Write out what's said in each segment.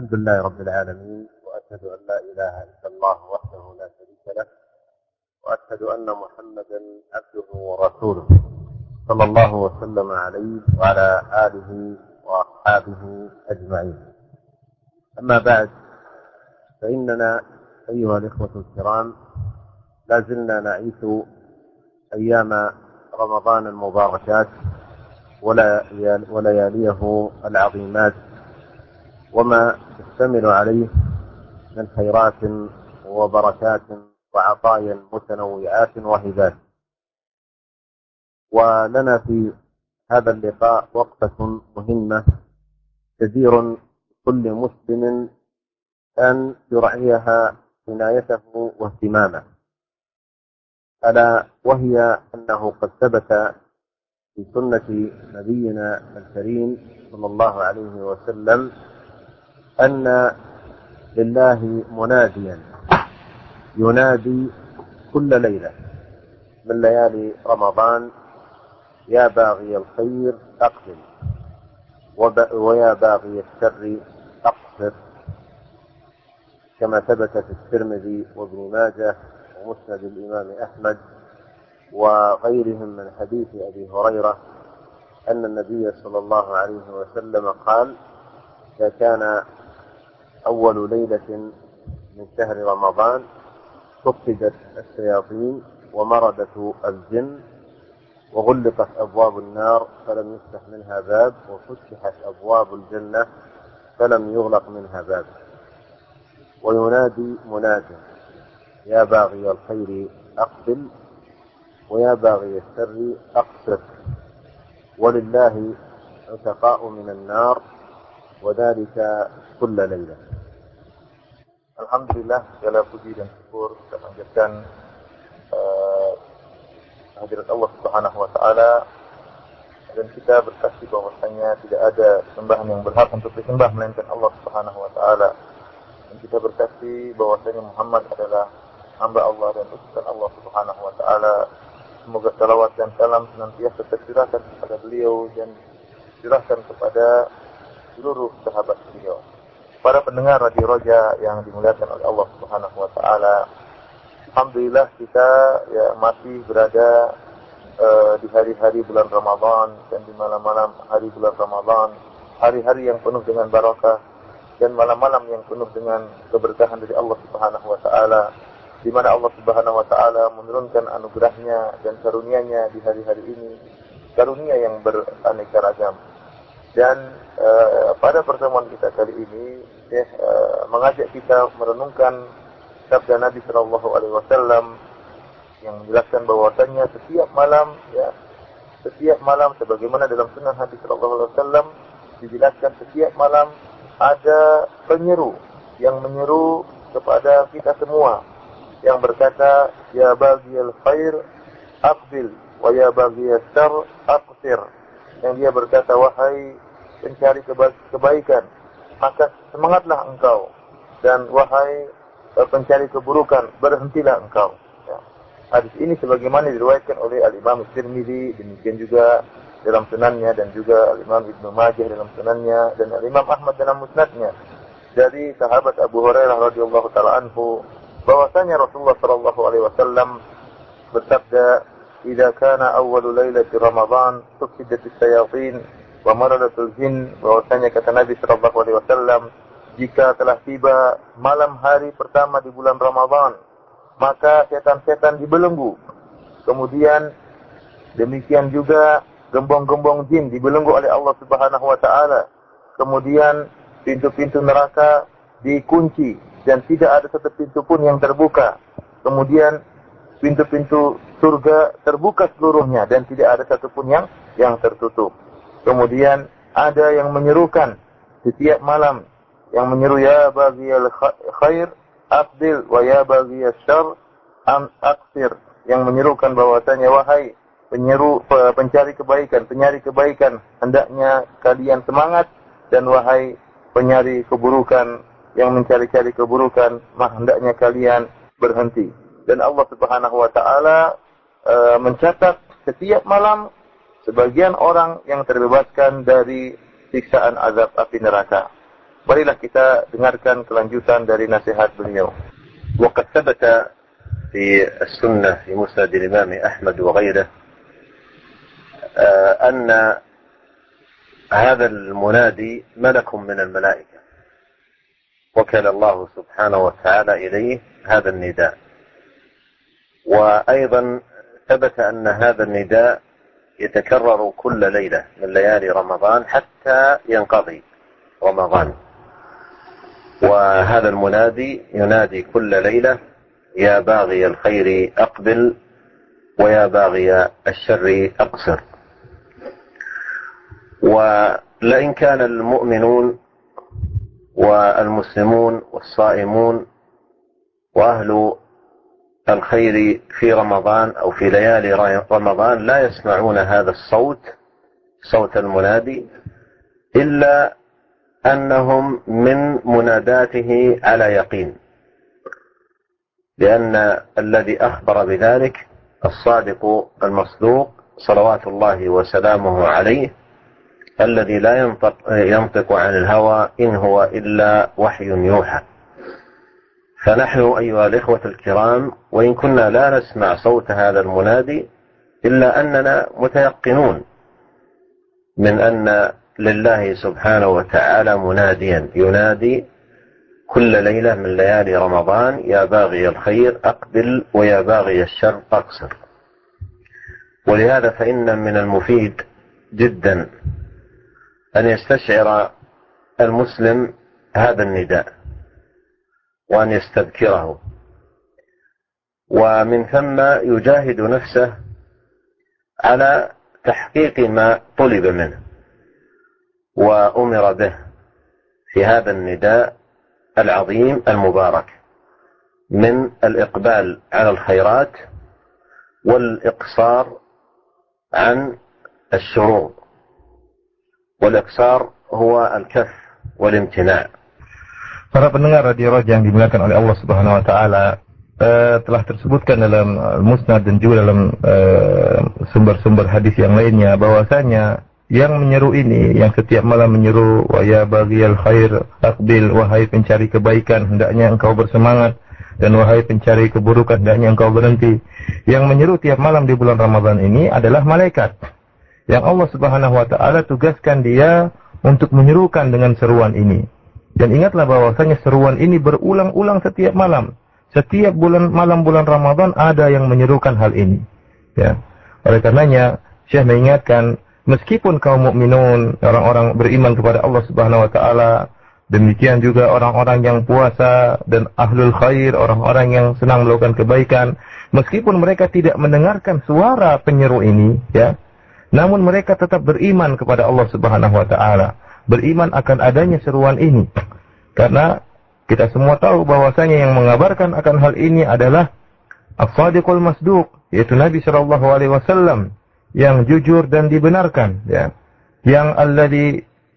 الحمد لله رب العالمين وأشهد أن لا إله إلا الله وحده لا شريك له وأشهد أن محمدا عبده ورسوله. صلى الله وسلم عليه وعلى آله وأصحابه أجمعين. أما بعد فإننا أيها الإخوة الكرام لا زلنا نعيش أيام رمضان المباركات ولياليه العظيمات. وما تشتمل عليه من خيرات وبركات وعطايا متنوعات وهبات. ولنا في هذا اللقاء وقفة مهمة. كثير كل مسلم أن يرعيها عنايته واهتمامه. ألا وهي أنه قد ثبت في سنة نبينا الكريم صلى الله عليه وسلم أن لله مناديا ينادي كل ليلة من ليالي رمضان يا باغي الخير أقبل ويا باغي الشر أقصر. كما ثبت في الترمذي وابن ماجه ومسند الإمام أحمد وغيرهم من حديث أبي هريرة أن النبي صلى الله عليه وسلم قال إذا كان أول ليلة من شهر رمضان صفدت الشياطين ومردت الجن وغلقت أبواب النار فلم يفتح منها باب وفتحت أبواب الجنة فلم يغلق منها باب. وينادي مناد يا باغي الخير أقبل ويا باغي الشر أقصر ولله عتقاء من النار وذلك كل ليلة. Alhamdulillah segala puji dan syukur kita panjatkan uh, hadirat Allah Subhanahu wa taala dan kita bersaksi bahwasanya tidak ada sembahan yang berhak untuk disembah melainkan Allah Subhanahu wa taala. Dan kita bersaksi bahwasanya Muhammad adalah hamba Allah dan utusan Allah Subhanahu wa taala. Semoga salawat dan salam senantiasa tercurahkan kepada beliau dan curahkan kepada seluruh sahabat beliau para pendengar Radio Roja yang dimuliakan oleh Allah Subhanahu wa taala. Alhamdulillah kita ya masih berada uh, di hari-hari bulan Ramadan dan di malam-malam hari bulan Ramadan, hari-hari yang penuh dengan barakah dan malam-malam yang penuh dengan keberkahan dari Allah Subhanahu wa taala di mana Allah Subhanahu wa taala menurunkan anugerahnya dan karunia-Nya di hari-hari ini, karunia yang beraneka ragam. Dan uh, pada pertemuan kita kali ini, ya, uh, mengajak kita merenungkan sabda Nabi Shallallahu Alaihi Wasallam yang menjelaskan bahwasanya setiap malam, ya, setiap malam, sebagaimana dalam sunnah Nabi Shallallahu Alaihi Wasallam dijelaskan setiap malam ada penyeru yang menyeru kepada kita semua yang berkata ya bagi al khair aqbil wa ya bagi al syar aqsir yang dia berkata wahai pencari kebaikan maka semangatlah engkau. Dan wahai eh, pencari keburukan berhentilah engkau. Ya. hadis ini sebagaimana diriwayatkan oleh Al Imam Tirmizi demikian juga dalam sunannya dan juga Al Imam Ibnu Majah dalam sunannya dan Al Imam Ahmad dalam musnadnya. Dari sahabat Abu Hurairah radhiyallahu taala anhu bahwasanya Rasulullah sallallahu alaihi wasallam bersabda إذا كان أول ليلة رمضان سفدت الشياطين ومرضت الجن bahwasanya kata Nabi sallallahu alaihi wasallam jika telah tiba malam hari pertama di bulan Ramadan maka setan-setan dibelenggu kemudian demikian juga gembong-gembong jin dibelenggu oleh Allah Subhanahu wa taala kemudian pintu-pintu neraka dikunci dan tidak ada satu pintu pun yang terbuka kemudian pintu-pintu surga terbuka seluruhnya dan tidak ada satupun yang yang tertutup. Kemudian ada yang menyerukan setiap malam yang menyeru ya bagi al khair abdil wa ya bagi syar am aksir yang menyerukan bahwasanya wahai penyeru pencari kebaikan penyari kebaikan hendaknya kalian semangat dan wahai penyari keburukan yang mencari-cari keburukan mah hendaknya kalian berhenti dan Allah Subhanahu wa taala e, mencatat setiap malam sebagian orang yang terbebaskan dari siksaan azab api neraka. marilah kita dengarkan kelanjutan dari nasihat beliau. وقد ثبت في السنة في مسند الإمام أحمد وغيره أن هذا المنادي ملك من الملائكة وكل الله سبحانه وتعالى إليه هذا النداء وأيضا ثبت أن هذا النداء يتكرر كل ليلة من ليالي رمضان حتى ينقضي رمضان. وهذا المنادي ينادي كل ليلة يا باغي الخير أقبل ويا باغي الشر أقصر. ولئن كان المؤمنون والمسلمون والصائمون وأهل الخير في رمضان أو في ليالي رمضان لا يسمعون هذا الصوت صوت المنادي إلا أنهم من مناداته على يقين. لأن الذي أخبر بذلك الصادق المصدوق صلوات الله وسلامه عليه الذي لا ينطق, ينطق عن الهوى إن هو إلا وحي يوحى. فنحن أيها الإخوة الكرام وإن كنا لا نسمع صوت هذا المنادي إلا أننا متيقنون من أن لله سبحانه وتعالى مناديا. ينادي كل ليلة من ليالي رمضان يا باغي الخير أقبل ويا باغي الشر أقصر ولهذا فإن من المفيد جدا أن يستشعر المسلم هذا النداء. وأن يستذكره. ومن ثم يجاهد نفسه على تحقيق ما طلب منه وأمر به في هذا النداء العظيم المبارك من الإقبال على الخيرات والإقصار عن الشرور. والإقصار هو الكف والامتناع. Para pendengar radio yang dimuliakan oleh Allah Subhanahu wa taala, uh, telah tersebutkan dalam Musnad dan juga dalam sumber-sumber uh, hadis yang lainnya bahwasanya yang menyeru ini, yang setiap malam menyeru, wa ya khair aqbil, wahai pencari kebaikan, hendaknya engkau bersemangat dan wahai pencari keburukan, hendaknya engkau berhenti. Yang menyeru tiap malam di bulan Ramadan ini adalah malaikat. Yang Allah Subhanahu wa taala tugaskan dia untuk menyerukan dengan seruan ini. Dan ingatlah bahwasanya seruan ini berulang-ulang setiap malam. Setiap bulan malam bulan Ramadan ada yang menyerukan hal ini. Ya. Oleh karenanya, Syekh mengingatkan meskipun kaum mukminun, orang-orang beriman kepada Allah Subhanahu wa taala, demikian juga orang-orang yang puasa dan ahlul khair, orang-orang yang senang melakukan kebaikan, meskipun mereka tidak mendengarkan suara penyeru ini, ya, namun mereka tetap beriman kepada Allah Subhanahu wa taala, beriman akan adanya seruan ini. Karena kita semua tahu bahwasanya yang mengabarkan akan hal ini adalah As-Sadiqul Masduq, yaitu Nabi sallallahu alaihi wasallam yang jujur dan dibenarkan ya. Yang alladhi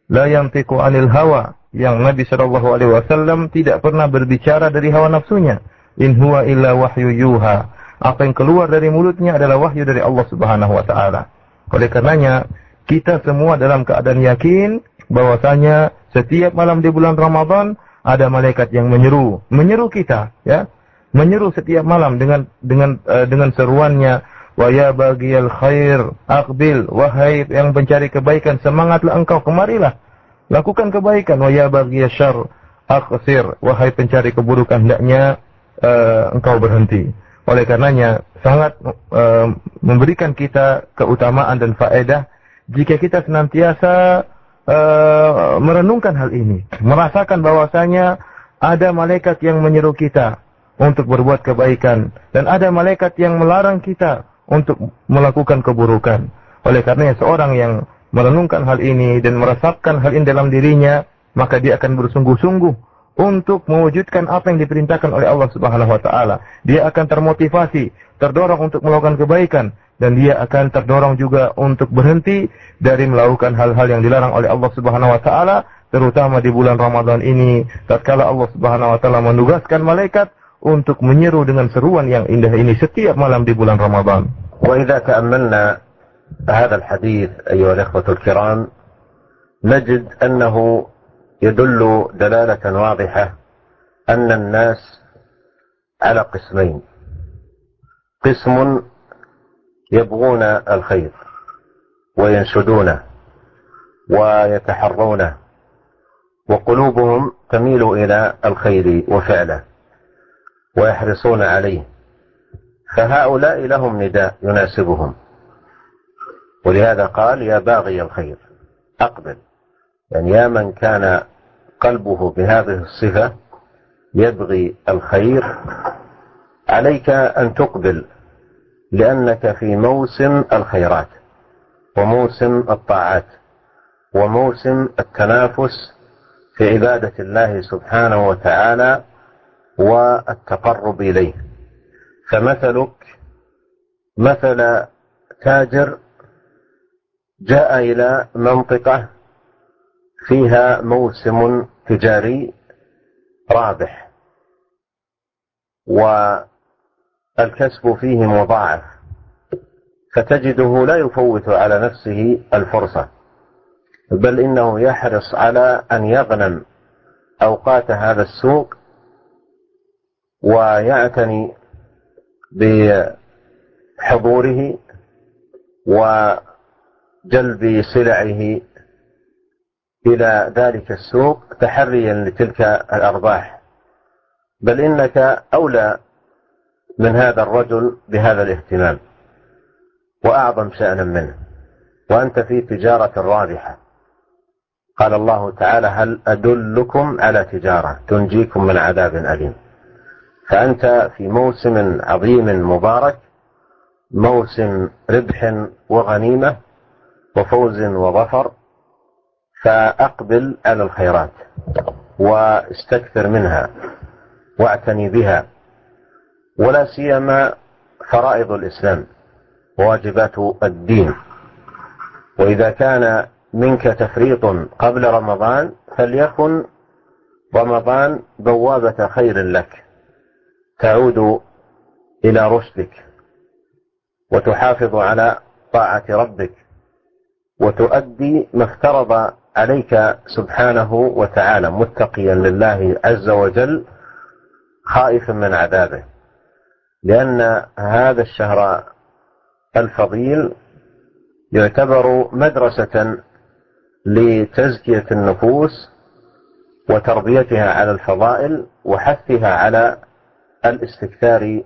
la yantiqu anil hawa yang Nabi sallallahu alaihi wasallam tidak pernah berbicara dari hawa nafsunya. In huwa illa wahyu yuha. Apa yang keluar dari mulutnya adalah wahyu dari Allah Subhanahu wa taala. Oleh karenanya kita semua dalam keadaan yakin bahwasanya setiap malam di bulan Ramadan ada malaikat yang menyeru menyeru kita ya menyeru setiap malam dengan dengan uh, dengan seruannya Wa ya bagiyal khair, aqbil, wahai yang mencari kebaikan, semangatlah engkau, kemarilah. Lakukan kebaikan, wa ya bagiyal syar, aqsir, wahai pencari keburukan, hendaknya uh, engkau berhenti. Oleh karenanya, sangat uh, memberikan kita keutamaan dan faedah jika kita senantiasa uh, merenungkan hal ini. Merasakan bahwasanya ada malaikat yang menyeru kita untuk berbuat kebaikan. Dan ada malaikat yang melarang kita untuk melakukan keburukan. Oleh karena seorang yang merenungkan hal ini dan meresapkan hal ini dalam dirinya, maka dia akan bersungguh-sungguh untuk mewujudkan apa yang diperintahkan oleh Allah Subhanahu wa taala. Dia akan termotivasi, terdorong untuk melakukan kebaikan dan dia akan terdorong juga untuk berhenti dari melakukan hal-hal yang dilarang oleh Allah Subhanahu wa taala, terutama di bulan Ramadan ini tatkala Allah Subhanahu wa taala menugaskan malaikat untuk menyeru dengan seruan yang indah ini setiap malam di bulan Ramadan. وإذا تأملنا هذا الحديث أيها الإخوة الكرام نجد أنه يدل دلالة واضحة أن الناس على قسمين قسم يبغون الخير وينشدونه ويتحرونه وقلوبهم تميل إلى الخير وفعله ويحرصون عليه فهؤلاء لهم نداء يناسبهم ولهذا قال يا باغي الخير أقبل يعني يا من كان قلبه بهذه الصفة يبغي الخير عليك أن تقبل لأنك في موسم الخيرات وموسم الطاعات وموسم التنافس في عبادة الله سبحانه وتعالى والتقرب إليه. فمثلك مثل تاجر جاء إلى منطقة فيها موسم تجاري رابح والكسب فيه مضاعف فتجده لا يفوت على نفسه الفرصة بل إنه يحرص على أن يغنم أوقات هذا السوق ويعتني بحضوره وجلب سلعه إلى ذلك السوق تحريا لتلك الأرباح. بل إنك أولى من هذا الرجل بهذا الاهتمام. وأعظم شأنا منه. وأنت في تجارة رابحة. قال الله تعالى هل أدلكم على تجارة؟ تنجيكم من عذاب أليم. فأنت في موسم عظيم مبارك موسم ربح وغنيمة وفوز وظفر فأقبل على الخيرات واستكثر منها واعتني بها. ولا سيما فرائض الإسلام وواجبات الدين. وإذا كان منك تفريط قبل رمضان فليكن رمضان بوابة خير لك. تعود إلى رشدك وتحافظ على طاعة ربك وتؤدي ما افترض عليك سبحانه وتعالى. متقيا لله عز وجل خائفا من عذابه. لأن هذا الشهر الفضيل يعتبر مدرسة لتزكية النفوس وتربيتها على الفضائل وحثها على الاستكثار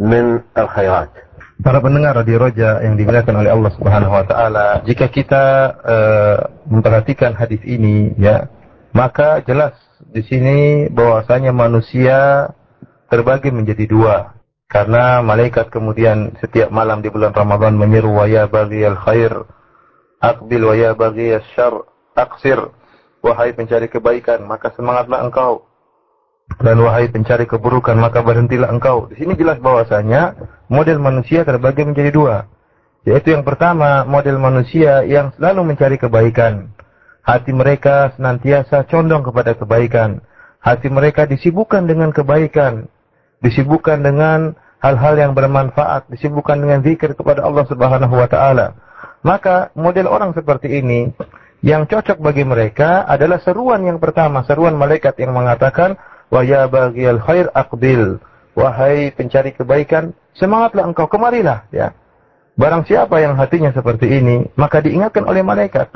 من الخيرات Para pendengar di Roja yang dimuliakan oleh Allah Subhanahu wa taala, jika kita uh, memperhatikan hadis ini ya, maka jelas di sini bahwasanya manusia terbagi menjadi dua. karena malaikat kemudian setiap malam di bulan Ramadan menyeru wa ya baghiyal khair aqbil wa ya baghiyas syarr aqsir. Wahai pencari kebaikan, maka semangatlah engkau. Dan wahai pencari keburukan, maka berhentilah engkau. Di sini jelas bahwasanya model manusia terbagi menjadi dua. Yaitu yang pertama, model manusia yang selalu mencari kebaikan. Hati mereka senantiasa condong kepada kebaikan. Hati mereka disibukkan dengan kebaikan. Disibukkan dengan hal-hal yang bermanfaat, disibukkan dengan zikir kepada Allah Subhanahu wa taala. Maka model orang seperti ini yang cocok bagi mereka adalah seruan yang pertama, seruan malaikat yang mengatakan wa ya baghiyal khair aqbil. Wahai pencari kebaikan, semangatlah engkau kemarilah ya. Barang siapa yang hatinya seperti ini, maka diingatkan oleh malaikat.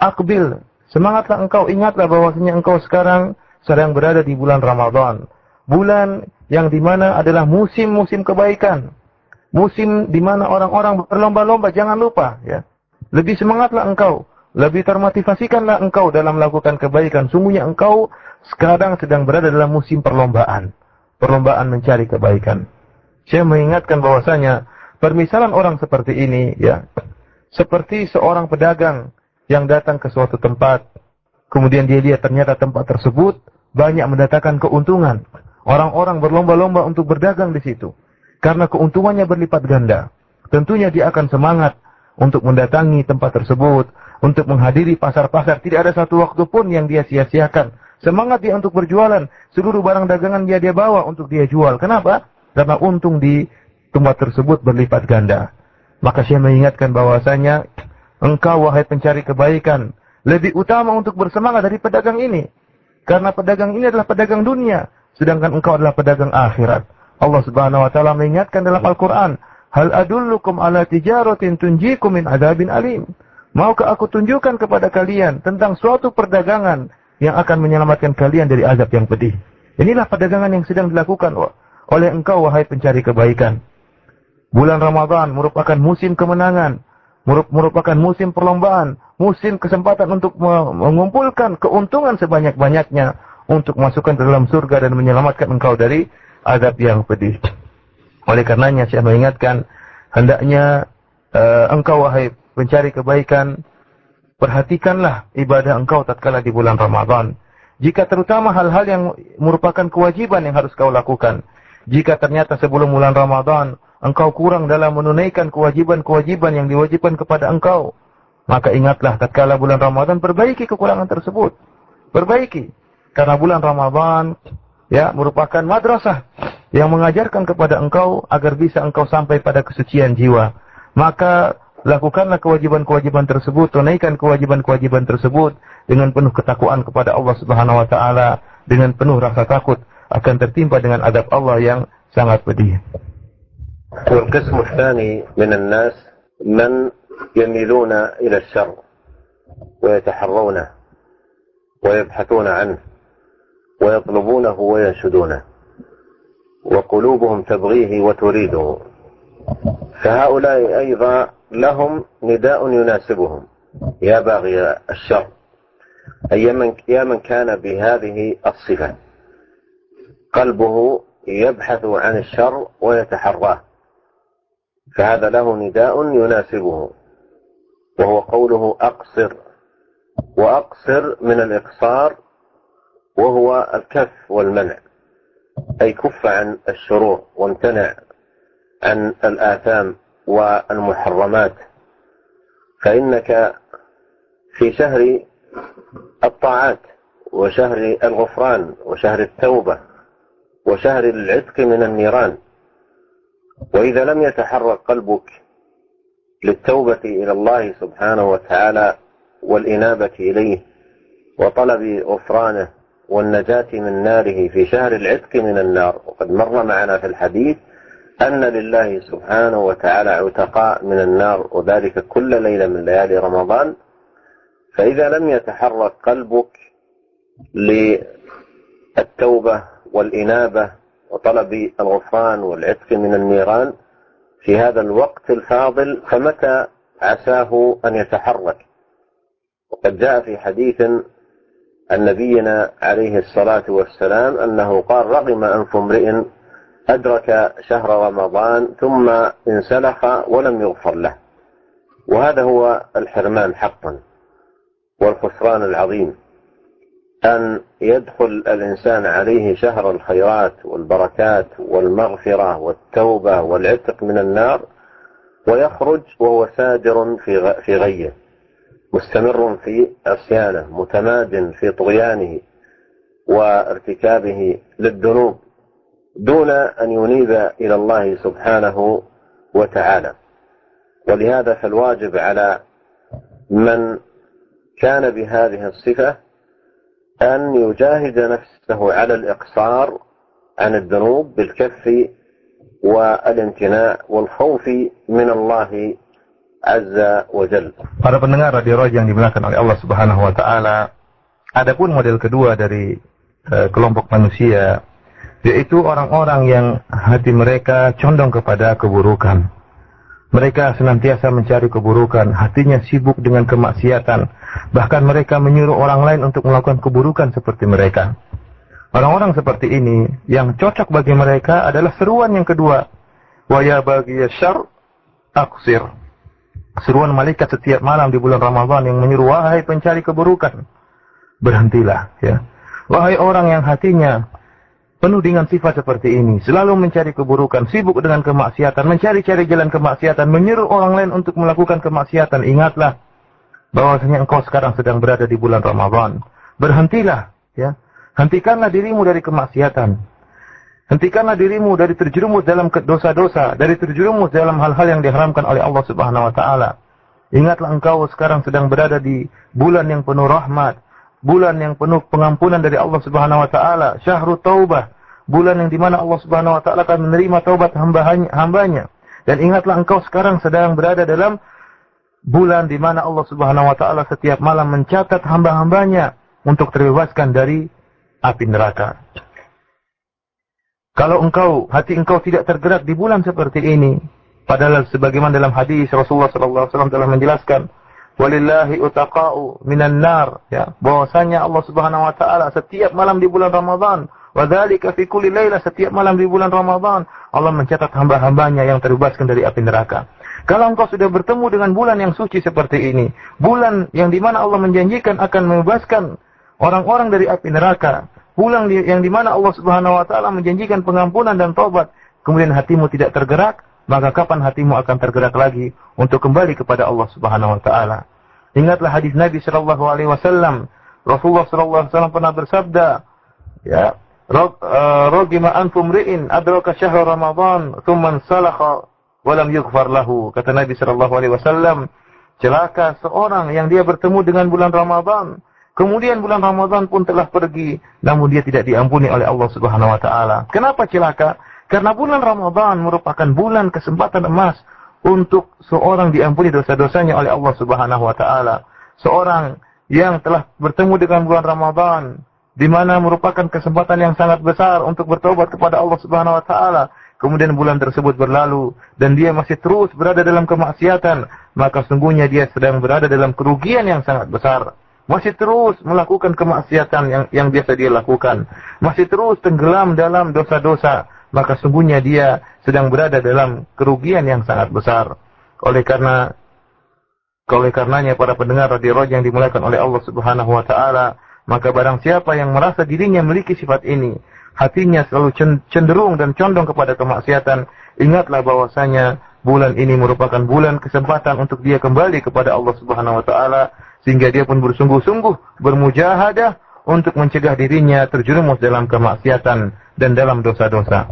Akbil, semangatlah engkau, ingatlah bahwasanya engkau sekarang sedang berada di bulan Ramadan. Bulan yang di mana adalah musim-musim kebaikan. Musim di mana orang-orang berlomba-lomba, jangan lupa ya. Lebih semangatlah engkau, lebih termotivasikanlah engkau dalam melakukan kebaikan. Sungguhnya engkau sekarang sedang berada dalam musim perlombaan. Perlombaan mencari kebaikan. Saya mengingatkan bahwasanya permisalan orang seperti ini ya seperti seorang pedagang yang datang ke suatu tempat kemudian dia lihat ternyata tempat tersebut banyak mendatangkan keuntungan Orang-orang berlomba-lomba untuk berdagang di situ. Karena keuntungannya berlipat ganda. Tentunya dia akan semangat untuk mendatangi tempat tersebut, untuk menghadiri pasar-pasar. Tidak ada satu waktu pun yang dia sia-siakan. Semangat dia untuk berjualan. Seluruh barang dagangan dia dia bawa untuk dia jual. Kenapa? Karena untung di tempat tersebut berlipat ganda. Maka saya mengingatkan bahwasanya engkau wahai pencari kebaikan, lebih utama untuk bersemangat dari pedagang ini. Karena pedagang ini adalah pedagang dunia, sedangkan engkau adalah pedagang akhirat. Allah Subhanahu wa taala mengingatkan dalam Al-Qur'an, "Hal adullukum ala tijaratin tunjikum min adabin alim." Maukah aku tunjukkan kepada kalian tentang suatu perdagangan yang akan menyelamatkan kalian dari azab yang pedih. Inilah perdagangan yang sedang dilakukan oleh engkau wahai pencari kebaikan. Bulan Ramadan merupakan musim kemenangan, merupakan musim perlombaan, musim kesempatan untuk mengumpulkan keuntungan sebanyak-banyaknya untuk masukkan ke dalam surga dan menyelamatkan engkau dari azab yang pedih. Oleh karenanya saya mengingatkan hendaknya uh, engkau wahai pencari kebaikan perhatikanlah ibadah engkau tatkala di bulan Ramadan. Jika terutama hal-hal yang merupakan kewajiban yang harus kau lakukan. Jika ternyata sebelum bulan Ramadan engkau kurang dalam menunaikan kewajiban-kewajiban yang diwajibkan kepada engkau, maka ingatlah tatkala bulan Ramadan perbaiki kekurangan tersebut. Perbaiki. Karena bulan Ramadan ya merupakan madrasah yang mengajarkan kepada engkau agar bisa engkau sampai pada kesucian jiwa. Maka lakukanlah kewajiban-kewajiban tersebut, tunaikan kewajiban-kewajiban tersebut dengan penuh ketakwaan kepada Allah Subhanahu wa taala, dengan penuh rasa takut akan tertimpa dengan adab Allah yang sangat pedih. والقسم الثاني من الناس من يميلون إلى الشر ويتحرونه ويبحثون عنه ويطلبونه وينشدونه وقلوبهم تبغيه وتريده. فهؤلاء أيضا لهم نداء يناسبهم. يا باغي الشر أي من يا من كان بهذه الصفة. قلبه يبحث عن الشر ويتحراه. فهذا له نداء يناسبه. وهو قوله أقصر. وأقصر من الإقصار وهو الكف والمنع. أي كف عن الشرور وامتنع عن الآثام والمحرمات. فإنك في شهر الطاعات وشهر الغفران وشهر التوبة وشهر العتق من النيران. وإذا لم يتحرك قلبك للتوبة إلى الله سبحانه وتعالى والإنابة إليه وطلب غفرانه والنجاة من ناره في شهر العتق من النار. وقد مر معنا في الحديث أن لله سبحانه وتعالى عتقاء من النار وذلك كل ليلة من ليالي رمضان. فإذا لم يتحرك قلبك للتوبة والإنابة وطلب الغفران والعتق من النيران في هذا الوقت الفاضل فمتى عساه أن يتحرك؟ وقد جاء في حديث عن نبينا عليه الصلاة والسلام أنه قال رغم أنف امرئ أدرك شهر رمضان ثم انسلخ ولم يغفر له. وهذا هو الحرمان حقا والخسران العظيم أن يدخل الإنسان عليه شهر الخيرات والبركات والمغفرة والتوبة والعتق من النار ويخرج وهو سادر في غية. مستمر في عصيانه متماد في طغيانه وارتكابه للذنوب دون أن ينيب إلى الله سبحانه وتعالى. ولهذا فالواجب على من كان بهذه الصفة أن يجاهد نفسه على الإقصار عن الذنوب بالكف والامتناع والخوف من الله Azza wa Jal. Para pendengar Radio Roja yang dimuliakan oleh Allah Subhanahu wa taala, adapun model kedua dari uh, kelompok manusia yaitu orang-orang yang hati mereka condong kepada keburukan. Mereka senantiasa mencari keburukan, hatinya sibuk dengan kemaksiatan, bahkan mereka menyuruh orang lain untuk melakukan keburukan seperti mereka. Orang-orang seperti ini yang cocok bagi mereka adalah seruan yang kedua. Wa ya bagi syar aksir. Seruan malaikat setiap malam di bulan Ramadan yang menyuruh wahai pencari keburukan. Berhentilah ya. Wahai orang yang hatinya penuh dengan sifat seperti ini, selalu mencari keburukan, sibuk dengan kemaksiatan, mencari-cari jalan kemaksiatan, menyuruh orang lain untuk melakukan kemaksiatan, ingatlah bahwasanya engkau sekarang sedang berada di bulan Ramadan. Berhentilah, ya. Hentikanlah dirimu dari kemaksiatan. Hentikanlah dirimu dari terjerumus dalam dosa-dosa, dari terjerumus dalam hal-hal yang diharamkan oleh Allah Subhanahu wa taala. Ingatlah engkau sekarang sedang berada di bulan yang penuh rahmat, bulan yang penuh pengampunan dari Allah Subhanahu wa taala, syahrut taubah, bulan yang di mana Allah Subhanahu wa taala akan menerima taubat hambanya. Dan ingatlah engkau sekarang sedang berada dalam bulan di mana Allah Subhanahu wa taala setiap malam mencatat hamba-hambanya untuk terbebaskan dari api neraka. Kalau engkau hati engkau tidak tergerak di bulan seperti ini, padahal sebagaimana dalam hadis Rasulullah sallallahu alaihi wasallam telah menjelaskan, walillahi utaqa'u minan nar, ya, bahwasanya Allah Subhanahu wa taala setiap malam di bulan Ramadan Wadzalika fi kulli setiap malam di bulan Ramadan Allah mencatat hamba-hambanya yang terbebaskan dari api neraka. Kalau engkau sudah bertemu dengan bulan yang suci seperti ini, bulan yang di mana Allah menjanjikan akan membebaskan orang-orang dari api neraka, bulan yang di mana Allah Subhanahu Wa Taala menjanjikan pengampunan dan taubat, kemudian hatimu tidak tergerak, maka kapan hatimu akan tergerak lagi untuk kembali kepada Allah Subhanahu Wa Taala? Ingatlah hadis Nabi Shallallahu Alaihi Wasallam. Rasulullah Shallallahu Alaihi Wasallam pernah bersabda, ya, rogima anfum ri'in adraka syahr Ramadan thumma salakha wa lam yughfar lahu. Kata Nabi sallallahu alaihi wasallam, celaka seorang yang dia bertemu dengan bulan Ramadan, kemudian bulan Ramadan pun telah pergi, namun dia tidak diampuni oleh Allah Subhanahu wa taala. Kenapa celaka? Karena bulan Ramadan merupakan bulan kesempatan emas untuk seorang diampuni dosa-dosanya oleh Allah Subhanahu wa taala. Seorang yang telah bertemu dengan bulan Ramadan, di mana merupakan kesempatan yang sangat besar untuk bertobat kepada Allah Subhanahu wa taala. Kemudian bulan tersebut berlalu dan dia masih terus berada dalam kemaksiatan, maka sungguhnya dia sedang berada dalam kerugian yang sangat besar. Masih terus melakukan kemaksiatan yang yang biasa dia lakukan. Masih terus tenggelam dalam dosa-dosa, maka sungguhnya dia sedang berada dalam kerugian yang sangat besar. Oleh karena oleh karenanya para pendengar radio yang dimuliakan oleh Allah Subhanahu wa taala, maka barang siapa yang merasa dirinya memiliki sifat ini, hatinya selalu cenderung dan condong kepada kemaksiatan, ingatlah bahwasanya bulan ini merupakan bulan kesempatan untuk dia kembali kepada Allah Subhanahu wa taala sehingga dia pun bersungguh-sungguh bermujahadah untuk mencegah dirinya terjerumus dalam kemaksiatan dan dalam dosa-dosa.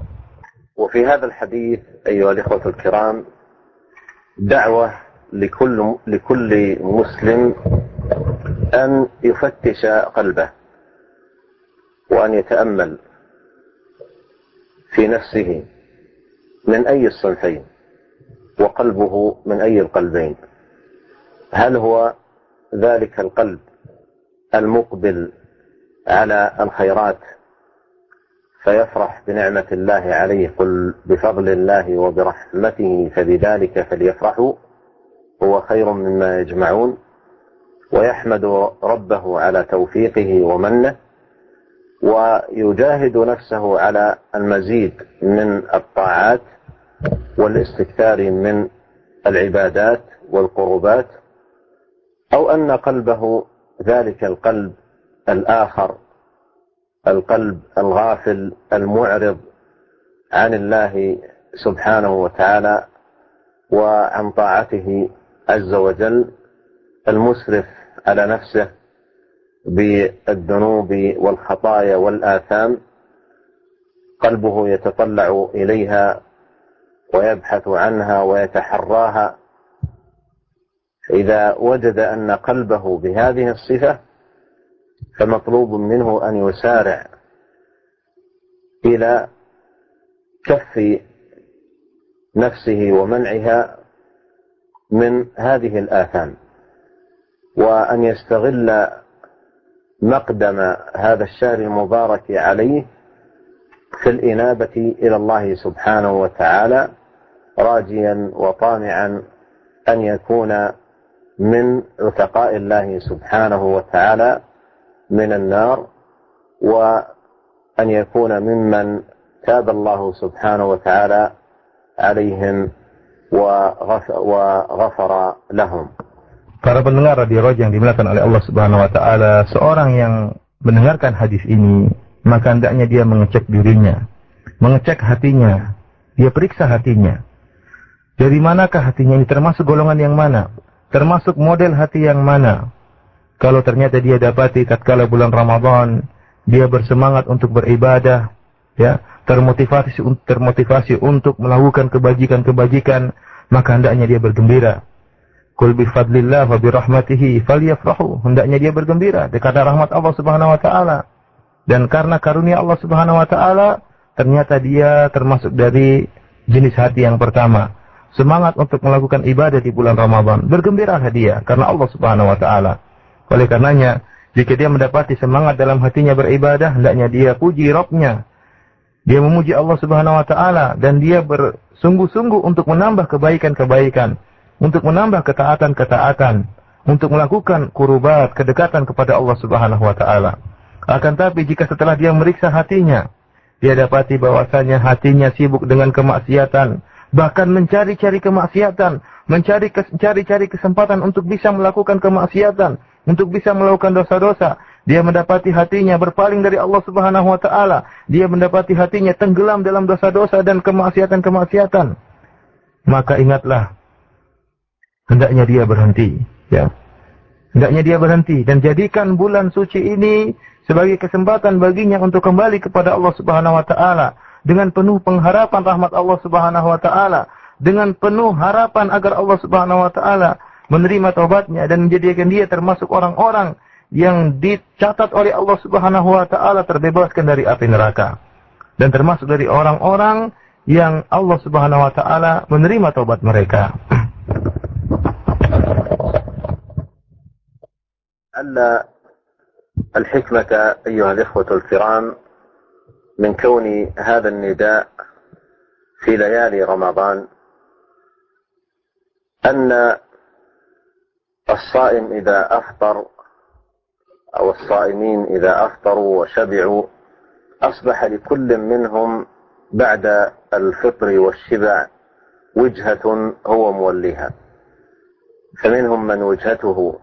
وفي هذا الحديث أيها الإخوة الكرام دعوة لكل لكل مسلم أن يفتش قلبه وأن يتأمل في نفسه من أي الصنفين وقلبه من أي القلبين هل هو ذلك القلب المقبل على الخيرات فيفرح بنعمة الله عليه قل بفضل الله وبرحمته فبذلك فليفرحوا هو خير مما يجمعون ويحمد ربه على توفيقه ومنه ويجاهد نفسه على المزيد من الطاعات والاستكثار من العبادات والقربات أو أن قلبه ذلك القلب الآخر القلب الغافل المعرض عن الله سبحانه وتعالى وعن طاعته عز وجل المسرف على نفسه بالذنوب والخطايا والآثام قلبه يتطلع إليها ويبحث عنها ويتحراها إذا وجد أن قلبه بهذه الصفة فمطلوب منه أن يسارع إلى كف نفسه ومنعها من هذه الآثام وأن يستغل مقدم هذا الشهر المبارك عليه في الإنابة إلى الله سبحانه وتعالى راجيا وطامعا أن يكون من عتقاء الله سبحانه وتعالى من النار وأن يكون ممن تاب الله سبحانه وتعالى عليهم وغفر لهم Para pendengar radio Roja yang dimuliakan oleh Allah Subhanahu wa taala, seorang yang mendengarkan hadis ini, maka hendaknya dia mengecek dirinya, mengecek hatinya, dia periksa hatinya. Dari manakah hatinya ini termasuk golongan yang mana? Termasuk model hati yang mana? Kalau ternyata dia dapati tatkala bulan Ramadan, dia bersemangat untuk beribadah, ya, termotivasi termotivasi untuk melakukan kebajikan-kebajikan, maka hendaknya dia bergembira Kul bi fadlillah wa bi rahmatihi falyafrahu. Hendaknya dia bergembira karena rahmat Allah Subhanahu wa taala. Dan karena karunia Allah Subhanahu wa taala, ternyata dia termasuk dari jenis hati yang pertama. Semangat untuk melakukan ibadah di bulan Ramadan. Bergembiralah dia karena Allah Subhanahu wa taala. Oleh karenanya, jika dia mendapati semangat dalam hatinya beribadah, hendaknya dia puji Rabbnya. Dia memuji Allah Subhanahu wa taala dan dia bersungguh-sungguh untuk menambah kebaikan-kebaikan untuk menambah ketaatan-ketaatan, untuk melakukan kurubat, kedekatan kepada Allah Subhanahu wa taala. Akan tapi jika setelah dia meriksa hatinya, dia dapati bahwasanya hatinya sibuk dengan kemaksiatan, bahkan mencari-cari kemaksiatan, mencari cari-cari kesempatan untuk bisa melakukan kemaksiatan, untuk bisa melakukan dosa-dosa. Dia mendapati hatinya berpaling dari Allah Subhanahu wa taala. Dia mendapati hatinya tenggelam dalam dosa-dosa dan kemaksiatan-kemaksiatan. Maka ingatlah hendaknya dia berhenti, ya. Hendaknya dia berhenti dan jadikan bulan suci ini sebagai kesempatan baginya untuk kembali kepada Allah Subhanahu wa taala dengan penuh pengharapan rahmat Allah Subhanahu wa taala, dengan penuh harapan agar Allah Subhanahu wa taala menerima taubatnya dan menjadikan dia termasuk orang-orang yang dicatat oleh Allah Subhanahu wa taala terbebaskan dari api neraka dan termasuk dari orang-orang yang Allah Subhanahu wa taala menerima taubat mereka. أن الحكمة أيها الإخوة الكرام من كون هذا النداء في ليالي رمضان أن الصائم إذا أفطر أو الصائمين إذا أفطروا وشبعوا أصبح لكل منهم بعد الفطر والشبع وجهة هو موليها. فمنهم من وجهته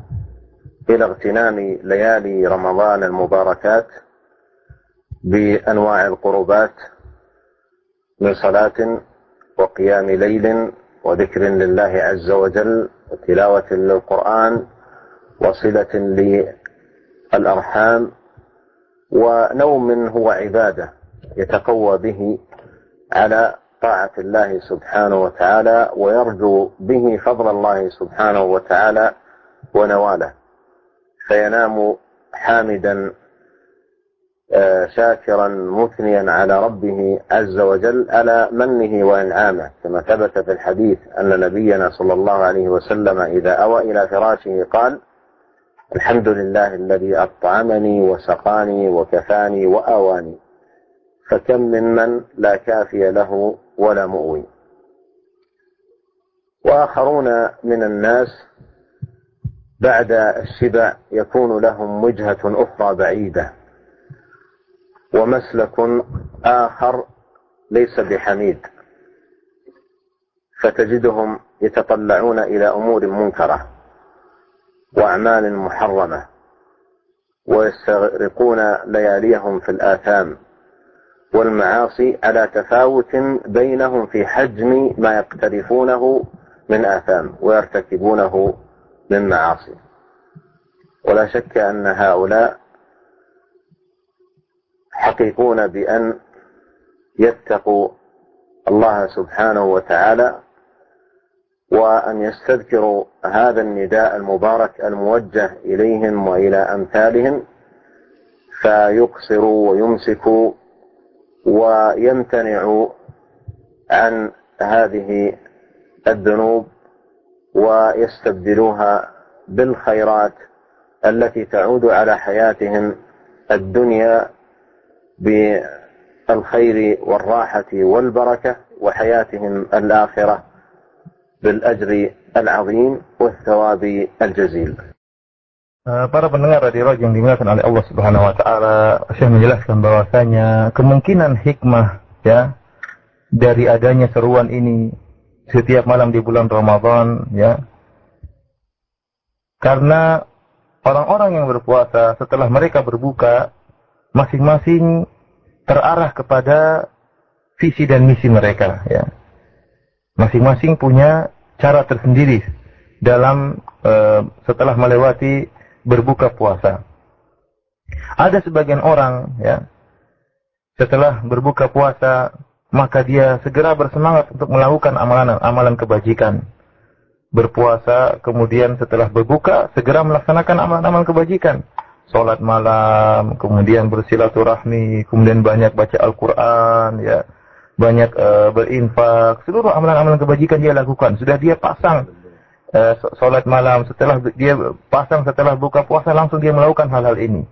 إلى اغتنام ليالي رمضان المباركات بأنواع القربات من صلاة وقيام ليل وذكر لله عز وجل وتلاوة للقرآن وصلة للأرحام ونوم هو عبادة يتقوى به على طاعة الله سبحانه وتعالى ويرجو به فضل الله سبحانه وتعالى ونواله. فينام حامدا شاكرا مثنيا على ربه عز وجل على منه وإنعامه. كما ثبت في الحديث أن نبينا صلى الله عليه وسلم إذا أوى إلى فراشه قال الحمد لله الذي أطعمني وسقاني وكفاني وآواني فكم ممن لا كافي له ولا مؤوي. وآخرون من الناس بعد الشبع يكون لهم وجهة أخرى بعيدة. ومسلك آخر ليس بحميد. فتجدهم يتطلعون إلى أمور منكرة وأعمال محرمة ويستغرقون لياليهم في الآثام والمعاصي على تفاوت بينهم في حجم ما يقترفونه من آثام ويرتكبونه من معاصي. ولا شك أن هؤلاء حقيقون بأن يتقوا الله سبحانه وتعالى وأن يستذكروا هذا النداء المبارك الموجه إليهم وإلى أمثالهم فيقصروا ويمسكوا ويمتنعوا عن هذه الذنوب ويستبدلوها بالخيرات التي تعود على حياتهم الدنيا بالخير والراحة والبركة وحياتهم الآخرة بالأجر العظيم والثواب الجزيل Para pendengar radio yang dimuliakan oleh Allah Subhanahu wa taala, saya menjelaskan bahwasanya kemungkinan hikmah ya dari adanya seruan ini setiap malam di bulan Ramadan ya. Karena orang-orang yang berpuasa setelah mereka berbuka masing-masing terarah kepada visi dan misi mereka ya. Masing-masing punya cara tersendiri dalam uh, setelah melewati berbuka puasa. Ada sebagian orang ya setelah berbuka puasa maka dia segera bersemangat untuk melakukan amalan-amalan kebajikan. berpuasa, kemudian setelah berbuka segera melaksanakan amal-amal kebajikan. Salat malam, kemudian bersilaturahmi, kemudian banyak baca Al-Qur'an ya. Banyak uh, berinfak, seluruh amalan-amalan kebajikan dia lakukan. Sudah dia pasang uh, salat malam, setelah dia pasang setelah buka puasa langsung dia melakukan hal-hal ini.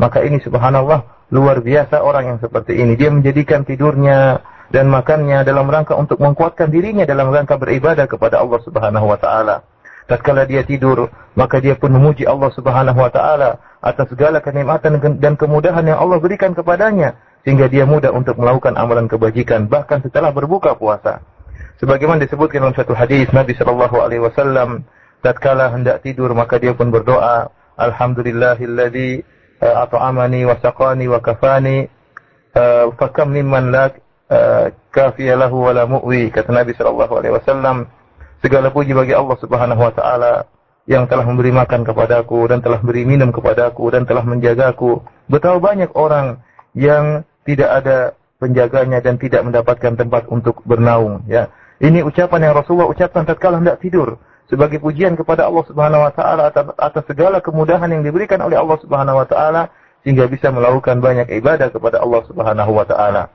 Maka ini subhanallah luar biasa orang yang seperti ini. Dia menjadikan tidurnya dan makannya dalam rangka untuk menguatkan dirinya dalam rangka beribadah kepada Allah Subhanahu wa taala. Tatkala dia tidur, maka dia pun memuji Allah Subhanahu wa taala atas segala kenikmatan dan kemudahan yang Allah berikan kepadanya sehingga dia mudah untuk melakukan amalan kebajikan bahkan setelah berbuka puasa. Sebagaimana disebutkan dalam satu hadis Nabi sallallahu alaihi wasallam tatkala hendak tidur maka dia pun berdoa alhamdulillahilladzi at'amani wa saqani wa kafani fakam mimman la kafiya lahu wa la mu'wi kata Nabi sallallahu alaihi wasallam segala puji bagi Allah Subhanahu wa taala yang telah memberi makan kepadaku dan telah beri minum kepadaku dan telah menjagaku betapa banyak orang yang tidak ada penjaganya dan tidak mendapatkan tempat untuk bernaung ya ini ucapan yang Rasulullah ucapkan tatkala hendak tidur sebagai pujian kepada Allah Subhanahu wa taala atas, atas segala kemudahan yang diberikan oleh Allah Subhanahu wa taala sehingga bisa melakukan banyak ibadah kepada Allah Subhanahu wa taala.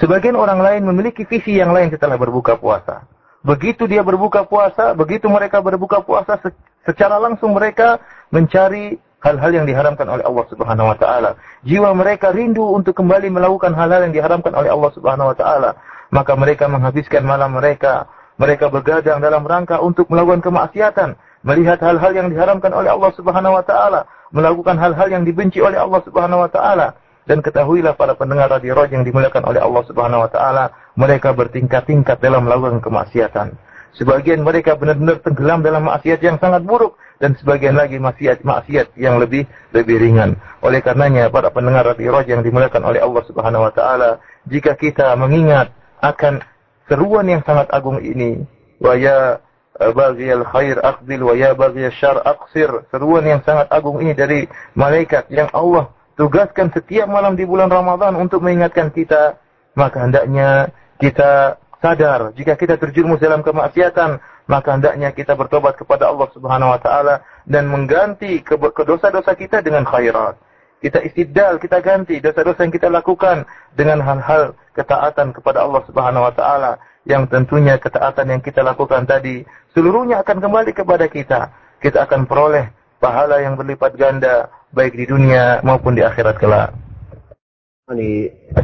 Sebagian orang lain memiliki visi yang lain setelah berbuka puasa. Begitu dia berbuka puasa, begitu mereka berbuka puasa secara langsung mereka mencari hal-hal yang diharamkan oleh Allah Subhanahu wa taala. Jiwa mereka rindu untuk kembali melakukan hal-hal yang diharamkan oleh Allah Subhanahu wa taala. Maka mereka menghabiskan malam mereka mereka bergadang dalam rangka untuk melakukan kemaksiatan, melihat hal-hal yang diharamkan oleh Allah Subhanahu wa taala, melakukan hal-hal yang dibenci oleh Allah Subhanahu wa taala. Dan ketahuilah para pendengar radio Roj yang dimuliakan oleh Allah Subhanahu wa taala, mereka bertingkat-tingkat dalam melakukan kemaksiatan. Sebagian mereka benar-benar tenggelam dalam maksiat yang sangat buruk dan sebagian lagi maksiat-maksiat yang lebih lebih ringan. Oleh karenanya para pendengar radio Roj yang dimuliakan oleh Allah Subhanahu wa taala, jika kita mengingat akan seruan yang sangat agung ini wa ya baghiyal khair aqbil wa ya baghiyal syar aqsir seruan yang sangat agung ini dari malaikat yang Allah tugaskan setiap malam di bulan Ramadan untuk mengingatkan kita maka hendaknya kita sadar. Jika kita terjerumus dalam kemaksiatan maka hendaknya kita bertobat kepada Allah Subhanahu wa taala dan mengganti dosa-dosa kita dengan khairat. Kita istidal, kita ganti dosa-dosa yang kita lakukan dengan hal-hal ketaatan kepada Allah Subhanahu wa taala. Yang tentunya ketaatan yang kita lakukan tadi seluruhnya akan kembali kepada kita. Kita akan peroleh pahala yang berlipat ganda baik di dunia maupun di akhirat kelak.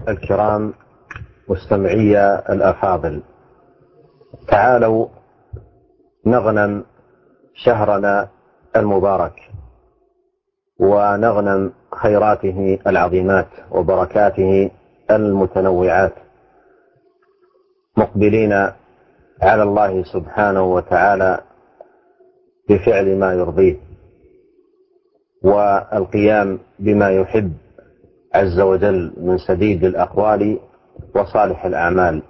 الكرام مستمعي الأفاضل تعالوا نغنم شهرنا المبارك ونغنم خيراته العظيمات وبركاته المتنوعات مقبلين على الله سبحانه وتعالى بفعل ما يرضيه والقيام بما يحب عز وجل من سديد الأقوال وصالح الأعمال.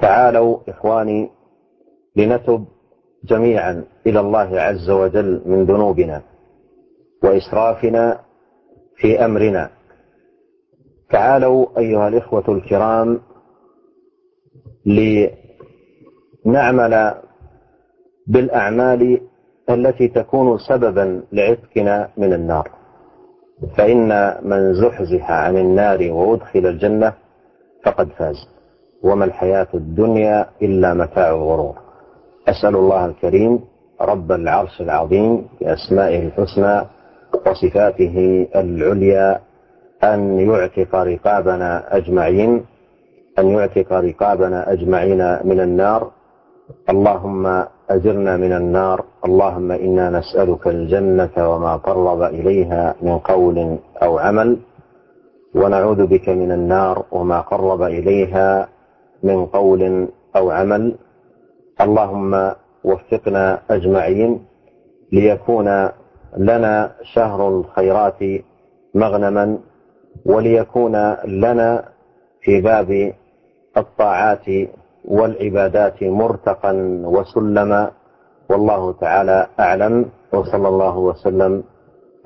تعالوا إخواني لنتب جميعا إلى الله عز وجل من ذنوبنا وإسرافنا في أمرنا. تعالوا أيها الإخوة الكرام لنعمل بالأعمال التي تكون سببا لعتقنا من النار. فإن من زحزح عن النار وأدخل الجنة فقد فاز. وما الحياة الدنيا إلا متاع الغرور. أسأل الله الكريم رب العرش العظيم بأسمائه الحسنى وصفاته العليا أن يعتق رقابنا أجمعين أن يعتق رقابنا أجمعين من النار. اللهم أجرنا من النار اللهم إنا نسألك الجنة وما قرب إليها من قول أو عمل ونعوذ بك من النار وما قرب إليها من قول أو عمل. اللهم وفقنا أجمعين ليكون لنا شهر الخيرات مغنما وليكون لنا في باب الطاعات والعبادات مرتقا وسلما. والله تعالى اعلم وصلى الله وسلم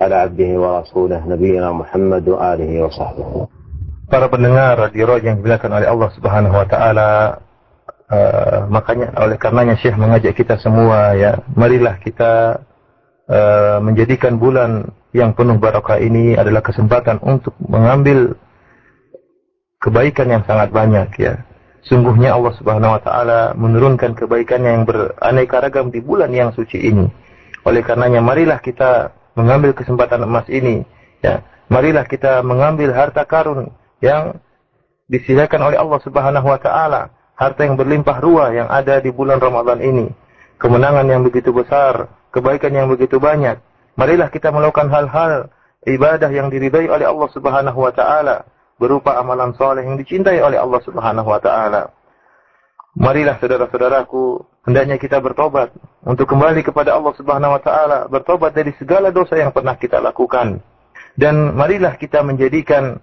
على عبده ورسوله نبينا محمد واله وصحبه. Para pendengar radio yang dimuliakan oleh Allah Subhanahu wa taala, Uh, makanya oleh karenanya Syekh mengajak kita semua ya, marilah kita uh, menjadikan bulan yang penuh barakah ini adalah kesempatan untuk mengambil kebaikan yang sangat banyak ya. Sungguhnya Allah Subhanahu wa taala menurunkan kebaikannya yang beraneka ragam di bulan yang suci ini. Oleh karenanya marilah kita mengambil kesempatan emas ini ya. Marilah kita mengambil harta karun yang disediakan oleh Allah Subhanahu wa taala, harta yang berlimpah ruah yang ada di bulan Ramadan ini. Kemenangan yang begitu besar, kebaikan yang begitu banyak. Marilah kita melakukan hal-hal ibadah yang diridai oleh Allah Subhanahu wa taala berupa amalan soleh yang dicintai oleh Allah Subhanahu wa taala. Marilah saudara-saudaraku, hendaknya kita bertobat untuk kembali kepada Allah Subhanahu wa taala, bertobat dari segala dosa yang pernah kita lakukan. Dan marilah kita menjadikan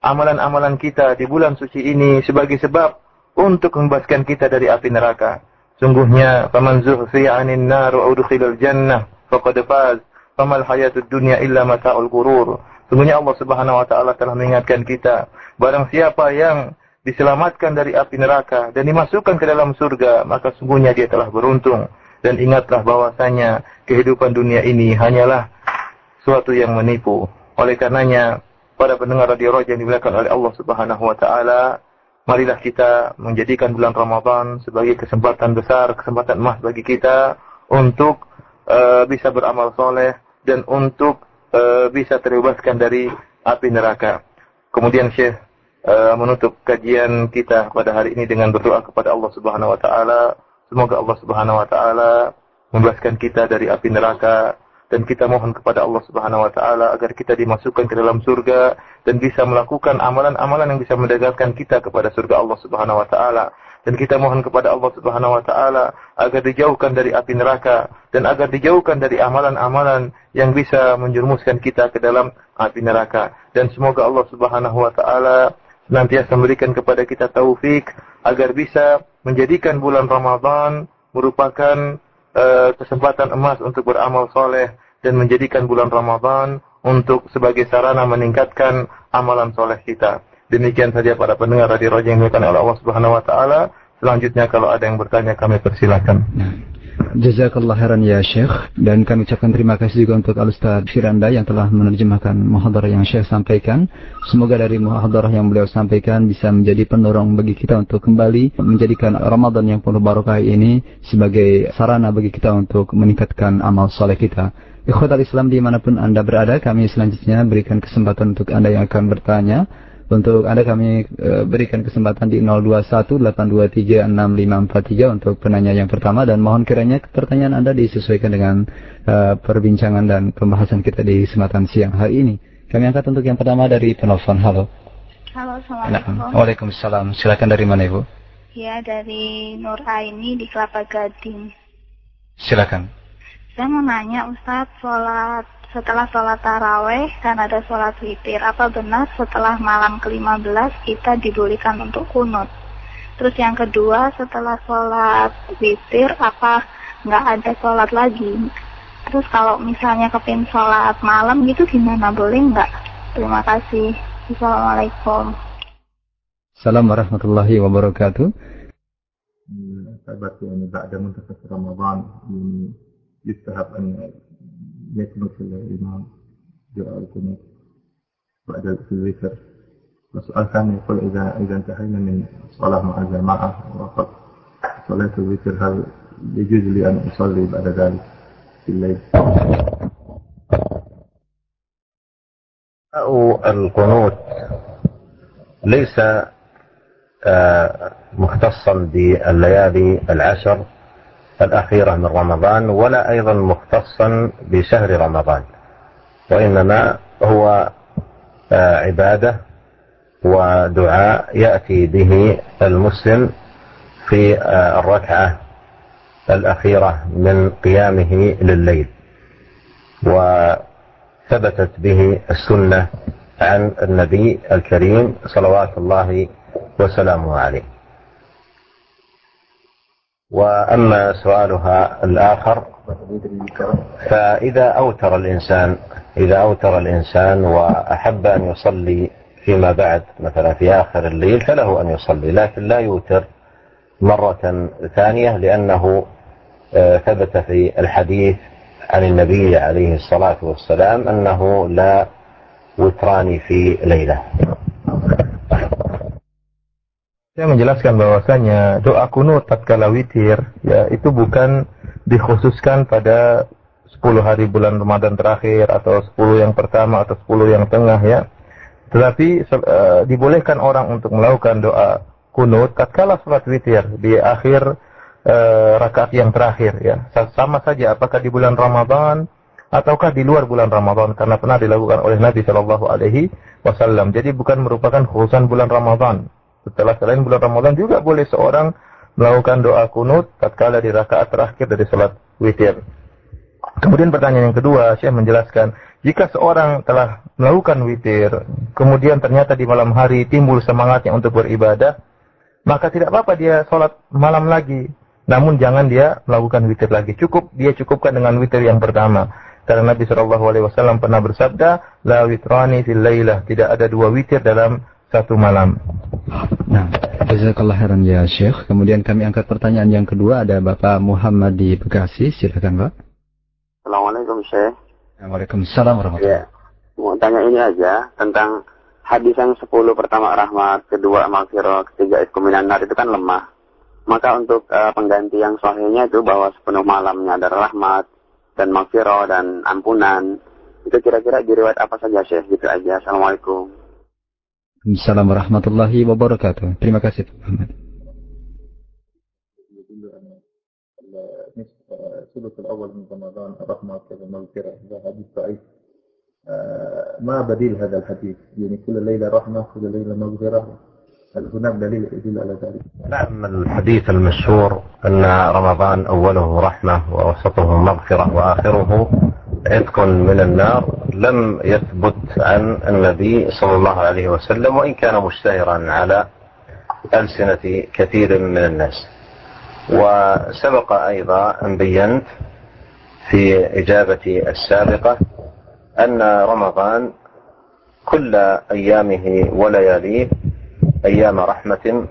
amalan-amalan kita di bulan suci ini sebagai sebab untuk membebaskan kita dari api neraka. Sungguhnya, "Faman zuhziya 'anil nar wa udkhilal jannah faqad faz, famal hayatud dunya illa mata'ul ghurur." Sungguhnya Allah Subhanahu wa taala telah mengingatkan kita, barang siapa yang diselamatkan dari api neraka dan dimasukkan ke dalam surga, maka sungguhnya dia telah beruntung. Dan ingatlah bahwasanya kehidupan dunia ini hanyalah suatu yang menipu. Oleh karenanya, pada pendengar radio Roja yang dimuliakan oleh Allah Subhanahu wa taala, marilah kita menjadikan bulan Ramadan sebagai kesempatan besar, kesempatan emas bagi kita untuk uh, bisa beramal soleh dan untuk uh, bisa terbebaskan dari api neraka. Kemudian Syekh uh, menutup kajian kita pada hari ini dengan berdoa kepada Allah Subhanahu wa taala. Semoga Allah Subhanahu wa taala membebaskan kita dari api neraka dan kita mohon kepada Allah Subhanahu wa taala agar kita dimasukkan ke dalam surga dan bisa melakukan amalan-amalan yang bisa mendekatkan kita kepada surga Allah Subhanahu wa taala dan kita mohon kepada Allah Subhanahu wa taala agar dijauhkan dari api neraka dan agar dijauhkan dari amalan-amalan yang bisa menjerumuskan kita ke dalam api neraka dan semoga Allah Subhanahu wa taala senantiasa memberikan kepada kita taufik agar bisa menjadikan bulan Ramadan merupakan uh, kesempatan emas untuk beramal soleh dan menjadikan bulan Ramadan untuk sebagai sarana meningkatkan amalan soleh kita. Demikian saja para pendengar Radio Roja yang dimuliakan oleh Allah Subhanahu wa taala. Selanjutnya kalau ada yang bertanya kami persilakan. Jazakallah khairan ya Syekh dan kami ucapkan terima kasih juga untuk Al Ustaz Firanda yang telah menerjemahkan muhadarah yang Syekh sampaikan. Semoga dari muhadarah yang beliau sampaikan bisa menjadi pendorong bagi kita untuk kembali menjadikan Ramadan yang penuh barokah ini sebagai sarana bagi kita untuk meningkatkan amal soleh kita. Ikhwatal Islam di mana pun Anda berada, kami selanjutnya berikan kesempatan untuk Anda yang akan bertanya untuk Anda kami e, berikan kesempatan di 0218236543 untuk penanya yang pertama dan mohon kiranya pertanyaan Anda disesuaikan dengan e, perbincangan dan pembahasan kita di kesempatan siang hari ini. Kami angkat untuk yang pertama dari penelpon. Halo. Halo, Assalamualaikum. Nah, Waalaikumsalam. Silakan dari mana Ibu? Ya, dari Nur Aini di Kelapa Gading. Silakan. Saya mau nanya Ustadz, sholat setelah sholat taraweh kan ada sholat witir. Apa benar setelah malam ke-15 kita dibolehkan untuk kunut? Terus yang kedua setelah sholat witir apa nggak ada sholat lagi? Terus kalau misalnya kepin sholat malam gitu gimana boleh nggak? Terima kasih. Assalamualaikum. Assalamualaikum warahmatullahi wabarakatuh. ثبت يعني بعد منتصف رمضان يستحب أن يكنس الإمام دعاء القنوت بعد الوتر والسؤال الثاني يقول إذا إذا انتهينا من صلاة مع الجماعة وقت صلاة الوتر هل يجوز لي أن أصلي بعد ذلك في الليل؟ القنوت ليس مختصا بالليالي العشر الأخيرة من رمضان ولا أيضا مختصا بشهر رمضان. وإنما هو عبادة ودعاء يأتي به المسلم في الركعة الأخيرة من قيامه لليل. وثبتت به السنة عن النبي الكريم صلوات الله وسلامه عليه. وأما سؤالها الآخر فإذا أوتر الإنسان إذا أوتر الإنسان وأحب أن يصلي فيما بعد مثلا في آخر الليل فله أن يصلي لكن لا يوتر مرة ثانية لأنه ثبت في الحديث عن النبي عليه الصلاة والسلام أنه لا وتران في ليلة. Saya menjelaskan bahwasanya doa kunut tatkala witir ya itu bukan dikhususkan pada 10 hari bulan Ramadan terakhir atau 10 yang pertama atau 10 yang tengah ya. Tetapi uh, dibolehkan orang untuk melakukan doa kunut tatkala salat witir di akhir uh, rakaat yang terakhir ya. Sama saja apakah di bulan Ramadan ataukah di luar bulan Ramadan karena pernah dilakukan oleh Nabi Shallallahu alaihi wasallam. Jadi bukan merupakan khususan bulan Ramadan setelah selain bulan Ramadan juga boleh seorang melakukan doa kunut tatkala di rakaat terakhir dari salat witir. Kemudian pertanyaan yang kedua, saya menjelaskan, jika seorang telah melakukan witir, kemudian ternyata di malam hari timbul semangatnya untuk beribadah, maka tidak apa-apa dia sholat malam lagi. Namun jangan dia melakukan witir lagi. Cukup dia cukupkan dengan witir yang pertama. Karena Nabi Shallallahu Alaihi Wasallam pernah bersabda, la witrani fil. Tidak ada dua witir dalam satu malam. Nah, jazakallah khairan ya Syekh. Kemudian kami angkat pertanyaan yang kedua ada Bapak Muhammad di Bekasi. Silakan Pak. Assalamualaikum Syekh. Waalaikumsalam warahmatullahi Ya. Mau tanya ini aja tentang hadis yang 10 pertama rahmat, kedua maghfirah, ketiga iskuminan nar itu kan lemah. Maka untuk uh, pengganti yang sahihnya itu bahwa sepenuh malamnya ada rahmat dan maghfirah dan ampunan. Itu kira-kira diriwayat apa saja Syekh? Gitu aja. Assalamualaikum. Assalamualaikum warahmatullahi wabarakatuh. Terima kasih Pak Muhammad. الثلث الأول من رمضان رحمة ومغفرة هذا حديث ضعيف ما بديل هذا الحديث يعني كل ليلة رحمة كل ليلة مغفرة هل هناك دليل يدل على ذلك؟ نعم الحديث المشهور أن رمضان أوله رحمة ووسطه مغفرة وآخره عتق من النار لم يثبت عن النبي صلى الله عليه وسلم وإن كان مشتهرا على ألسنة كثير من الناس. وسبق أيضا أن بينت في إجابتي السابقة أن رمضان كل أيامه ولياليه أيام رحمة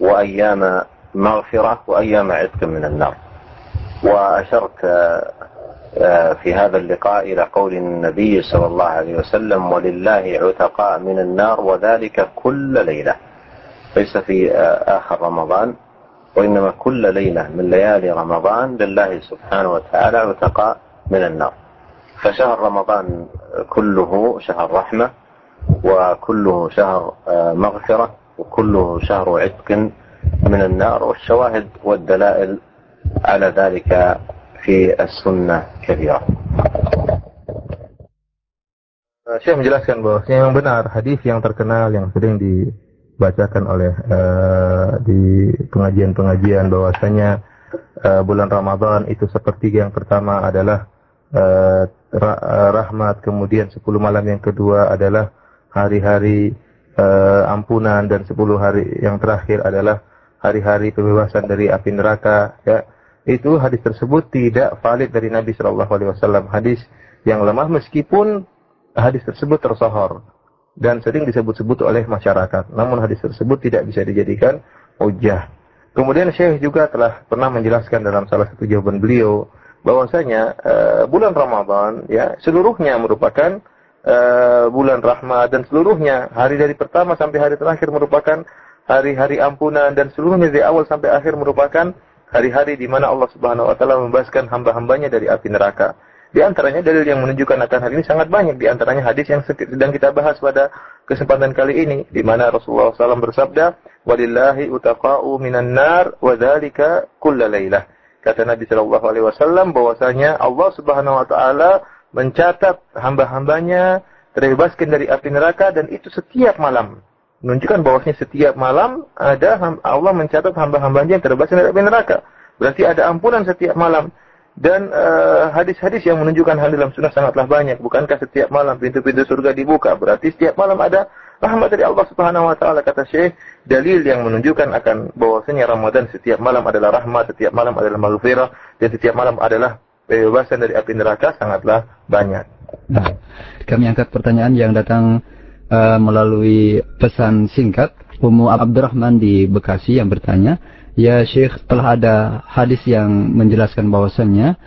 وأيام مغفرة وأيام عتق من النار. وأشرت في هذا اللقاء إلى قول النبي صلى الله عليه وسلم ولله عتقاء من النار وذلك كل ليلة. ليس في آه، آخر رمضان وإنما كل ليلة من ليالي رمضان لله سبحانه وتعالى عتقاء من النار. فشهر رمضان كله شهر رحمة وكله شهر آه، مغفرة وكله شهر عتق من النار والشواهد والدلائل على ذلك في السنة كثيرة Saya menjelaskan bahwa yang benar hadis yang terkenal yang sering dibacakan oleh uh, di pengajian-pengajian bahwasanya uh, bulan Ramadan itu seperti yang pertama adalah uh, rahmat, kemudian 10 malam yang kedua adalah hari-hari uh, ampunan dan 10 hari yang terakhir adalah hari-hari pembebasan dari api neraka ya itu hadis tersebut tidak valid dari Nabi Shallallahu Alaihi Wasallam. Hadis yang lemah meskipun hadis tersebut tersohor dan sering disebut-sebut oleh masyarakat. Namun hadis tersebut tidak bisa dijadikan hujah. Kemudian Syekh juga telah pernah menjelaskan dalam salah satu jawaban beliau bahwasanya uh, bulan Ramadan ya seluruhnya merupakan uh, bulan rahmat dan seluruhnya hari dari pertama sampai hari terakhir merupakan hari-hari ampunan dan seluruhnya dari awal sampai akhir merupakan hari-hari di mana Allah Subhanahu wa taala membebaskan hamba-hambanya dari api neraka. Di antaranya dalil yang menunjukkan akan hal ini sangat banyak. Di antaranya hadis yang sedang kita bahas pada kesempatan kali ini, di mana Rasulullah SAW bersabda, "Walillahi utaqa'u minan nar wa dzalika kulla lailah." Kata Nabi Shallallahu Alaihi Wasallam bahwasanya Allah Subhanahu Wa Taala mencatat hamba-hambanya terbebaskan dari api neraka dan itu setiap malam menunjukkan bahwasanya setiap malam ada Allah mencatat hamba-hambanya yang terbebas dari neraka. Berarti ada ampunan setiap malam. Dan eh, hadis-hadis uh, yang menunjukkan hal dalam sunnah sangatlah banyak. Bukankah setiap malam pintu-pintu surga dibuka? Berarti setiap malam ada rahmat dari Allah Subhanahu wa taala kata Syekh, dalil yang menunjukkan akan bahwasanya Ramadan setiap malam adalah rahmat, setiap malam adalah maghfirah dan setiap malam adalah pembebasan dari api neraka sangatlah banyak. Nah, kami angkat pertanyaan yang datang uh, melalui pesan singkat Ummu Abdurrahman di Bekasi yang bertanya, "Ya Syekh, telah ada hadis yang menjelaskan bahwasannya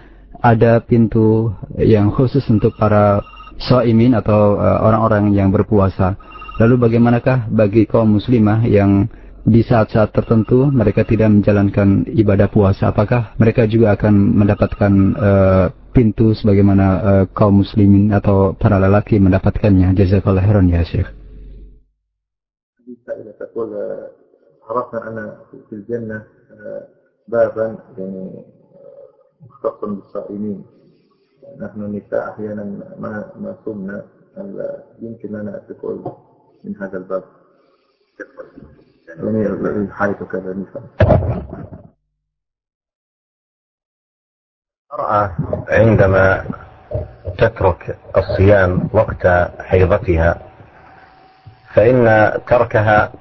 ada pintu yang khusus untuk para soimin atau uh, orang-orang yang berpuasa. Lalu bagaimanakah bagi kaum muslimah yang di saat-saat tertentu mereka tidak menjalankan ibadah puasa, apakah mereka juga akan mendapatkan uh, pintu sebagaimana uh, kaum muslimin atau para lelaki mendapatkannya? Jazakallah khairan ya Syekh. تقول عرفنا أن في الجنة بابا يعني مختص بالصائمين نحن النساء أحيانا ما ما صمنا يمكن لنا الدخول من هذا الباب يعني وكذا النساء المرأة عندما تترك الصيام وقت حيضتها فإن تركها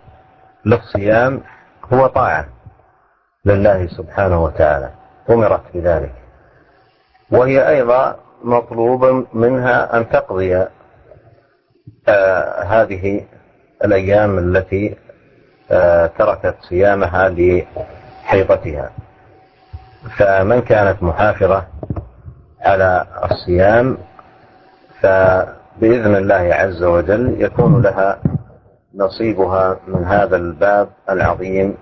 للصيام هو طاعة لله سبحانه وتعالى أمرت بذلك. وهي أيضا مطلوب منها أن تقضي آه هذه الأيام التي آه تركت صيامها لحيضتها. فمن كانت محافظة على الصيام فبإذن الله عز وجل يكون لها نصيبها من هذا الباب العظيم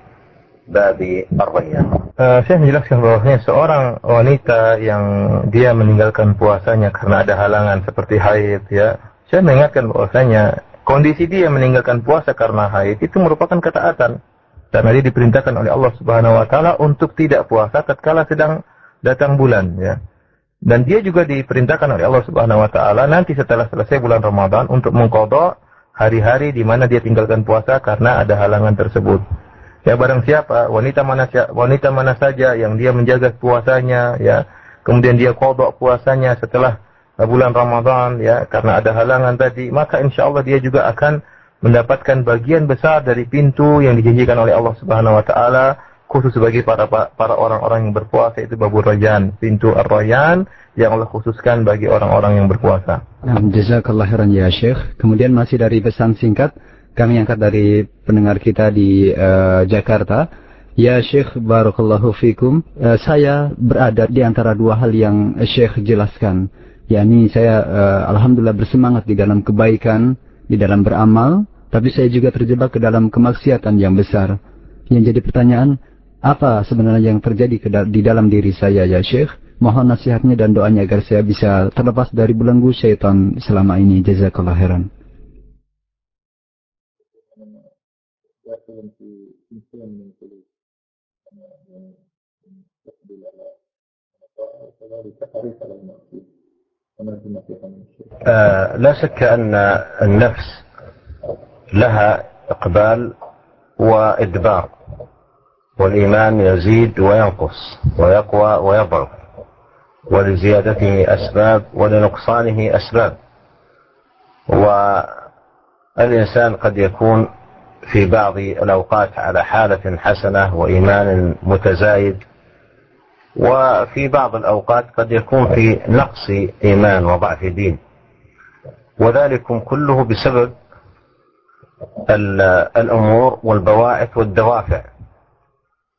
باب الريان Uh, saya menjelaskan bahwasanya seorang wanita yang dia meninggalkan puasanya karena ada halangan seperti haid ya. Saya mengingatkan bahwasanya kondisi dia meninggalkan puasa karena haid itu merupakan ketaatan. Karena dia diperintahkan oleh Allah Subhanahu wa taala untuk tidak puasa tatkala sedang datang bulan ya. Dan dia juga diperintahkan oleh Allah Subhanahu wa taala nanti setelah selesai bulan Ramadan untuk mengkodok hari-hari di mana dia tinggalkan puasa karena ada halangan tersebut. Ya barang siapa wanita mana wanita mana saja yang dia menjaga puasanya ya, kemudian dia kodok puasanya setelah bulan Ramadan ya karena ada halangan tadi, maka insya Allah dia juga akan mendapatkan bagian besar dari pintu yang dijanjikan oleh Allah Subhanahu wa taala khusus bagi para para orang-orang yang berpuasa itu babur rayan, pintu ar-rayyan yang Allah khususkan bagi orang-orang yang berpuasa. Nah, jazakallah khairan ya Syekh. Kemudian masih dari pesan singkat kami angkat dari pendengar kita di uh, Jakarta. Ya Syekh Barakallahu Fikum, uh, saya berada di antara dua hal yang Syekh jelaskan. yakni saya uh, Alhamdulillah bersemangat di dalam kebaikan, di dalam beramal, tapi saya juga terjebak ke dalam kemaksiatan yang besar. Yang jadi pertanyaan, apa sebenarnya yang terjadi di dalam diri saya ya Syekh? Mohon nasihatnya dan doanya agar saya bisa terlepas dari belenggu syaitan selama ini. Jazakallah khairan. آه لا شك أن النفس لها إقبال وإدبار والإيمان يزيد وينقص ويقوى ويضعف ولزيادته أسباب ولنقصانه أسباب. والإنسان قد يكون في بعض الأوقات على حالة حسنة وإيمان متزايد وفي بعض الأوقات قد يكون في نقص إيمان وضعف دين. وذلكم كله بسبب الأمور والبواعث والدوافع.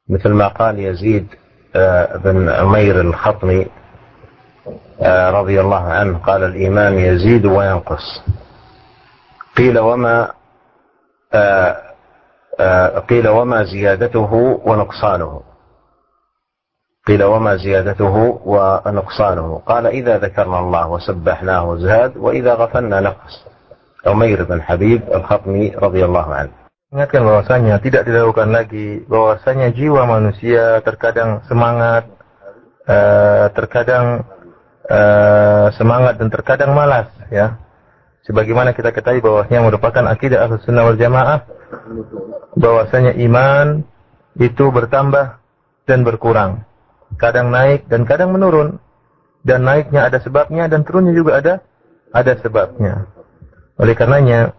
مثل ما قال يزيد آه، بن عمير الخطمي آه، رضي الله عنه قال الإيمان يزيد وينقص. قيل وما آه، قيل وما زيادته ونقصانه. قيل وما زيادته ونقصانه قال إذا ذكرنا الله وسبحناه زاد وإذا غفلنا نقص عمير بن حبيب الخطمي رضي الله عنه Ingatkan bahwasanya tidak diragukan lagi bahwasanya jiwa manusia terkadang semangat, uh, terkadang uh, semangat dan terkadang malas, ya. Sebagaimana kita ketahui bahwasanya merupakan akidah Ahlus Sunnah wal Jamaah bahwasanya iman itu bertambah dan berkurang. Kadang naik dan kadang menurun. Dan naiknya ada sebabnya dan turunnya juga ada ada sebabnya. Oleh karenanya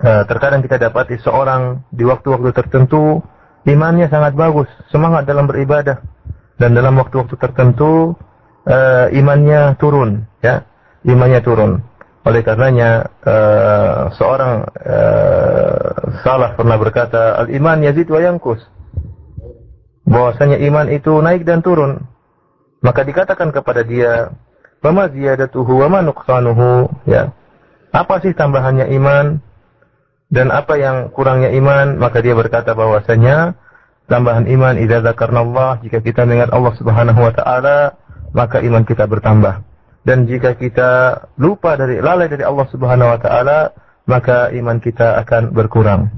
Eh, terkadang kita dapati seorang di waktu-waktu tertentu imannya sangat bagus, semangat dalam beribadah dan dalam waktu-waktu tertentu uh, imannya turun, ya, imannya turun. Oleh karenanya uh, seorang salah pernah berkata al-iman yazid wa. Bahwasanya iman itu naik dan turun. Maka dikatakan kepada dia, "Wa ziyadatuhu wa ma nuqsanuhu?" Ya. Apa sih tambahannya iman dan apa yang kurangnya iman? Maka dia berkata bahwasanya tambahan iman idza dzakarnallah jika kita mengingat Allah Subhanahu wa taala maka iman kita bertambah dan jika kita lupa dari lalai dari Allah Subhanahu wa taala maka iman kita akan berkurang.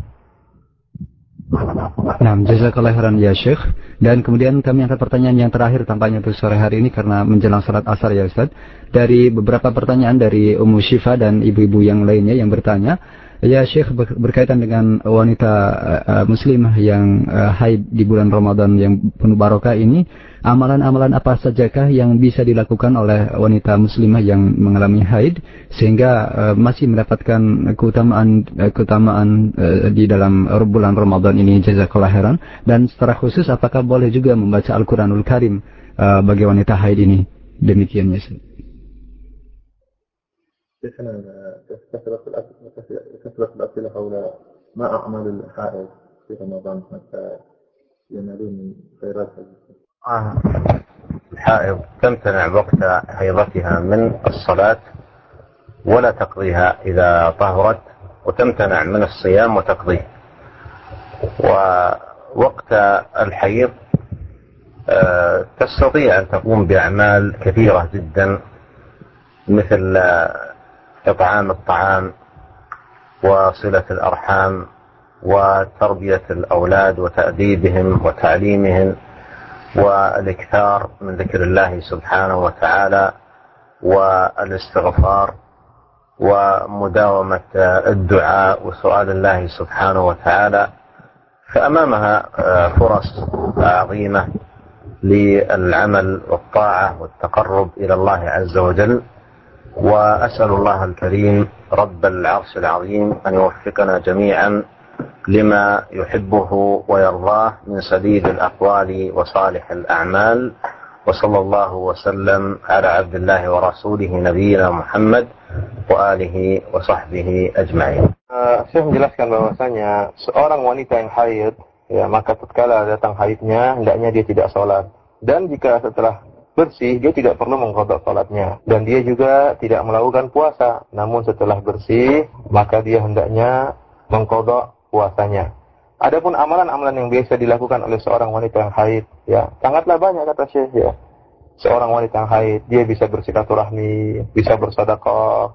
Nah, jazakallah khairan ya Syekh. Dan kemudian kami angkat pertanyaan yang terakhir tampaknya untuk sore hari ini karena menjelang salat asar ya Ustaz. Dari beberapa pertanyaan dari Ummu Syifa dan ibu-ibu yang lainnya yang bertanya, Ya Syekh berkaitan dengan wanita uh, muslimah yang uh, haid di bulan Ramadan yang penuh barokah ini, amalan-amalan apa sajakah yang bisa dilakukan oleh wanita muslimah yang mengalami haid sehingga uh, masih mendapatkan keutamaan uh, keutamaan uh, di dalam bulan Ramadan ini jazakallah khairan dan secara khusus apakah boleh juga membaca Al-Qur'anul Karim uh, bagi wanita haid ini? Demikian ya Syekh. كثرة كثرة الأسئلة حول ما أعمال الحائض في رمضان حتى ينالون من خيرات آه. الحائض تمتنع وقت حيضتها من الصلاة ولا تقضيها إذا طهرت وتمتنع من الصيام وتقضيه ووقت الحيض آه، تستطيع أن تقوم بأعمال كثيرة جدا مثل إطعام الطعام وصلة الأرحام وتربية الأولاد وتأديبهم وتعليمهم والإكثار من ذكر الله سبحانه وتعالى والإستغفار ومداومة الدعاء وسؤال الله سبحانه وتعالى فأمامها فرص عظيمة للعمل والطاعة والتقرب إلى الله عز وجل. وأسأل الله الكريم رب العرش العظيم أن يوفقنا جميعا لما يحبه ويرضاه من سديد الأقوال وصالح الأعمال وصلى الله وسلم على عبد الله ورسوله نبينا محمد وآله وصحبه أجمعين Saya menjelaskan bahwasanya seorang wanita yang haid, ya maka tatkala datang haidnya, hendaknya dia tidak sholat. Dan jika setelah bersih, dia tidak perlu mengkodok sholatnya. Dan dia juga tidak melakukan puasa. Namun setelah bersih, maka dia hendaknya mengkodok puasanya. Adapun amalan-amalan yang biasa dilakukan oleh seorang wanita yang haid, ya sangatlah banyak kata Syekh ya. Seorang wanita yang haid, dia bisa bersilaturahmi, bisa bersedekah,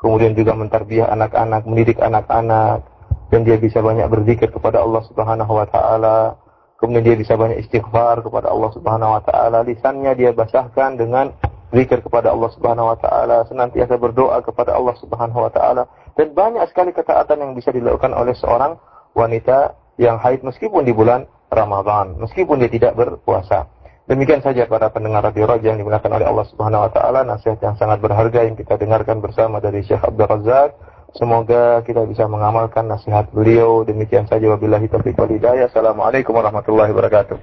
kemudian juga mentarbiah anak-anak, mendidik anak-anak, dan dia bisa banyak berzikir kepada Allah Subhanahu wa taala, kemudian dia bisa banyak istighfar kepada Allah Subhanahu wa taala, lisannya dia basahkan dengan zikir kepada Allah Subhanahu wa taala, senantiasa berdoa kepada Allah Subhanahu wa taala. Dan banyak sekali ketaatan yang bisa dilakukan oleh seorang wanita yang haid meskipun di bulan Ramadan, meskipun dia tidak berpuasa. Demikian saja para pendengar radio Raja yang dimuliakan oleh Allah Subhanahu wa taala, nasihat yang sangat berharga yang kita dengarkan bersama dari Syekh Abdul Razak Semoga kita bisa mengamalkan nasihat beliau. Demikian saja wabillahi taufiq wal hidayah. Assalamualaikum warahmatullahi wabarakatuh.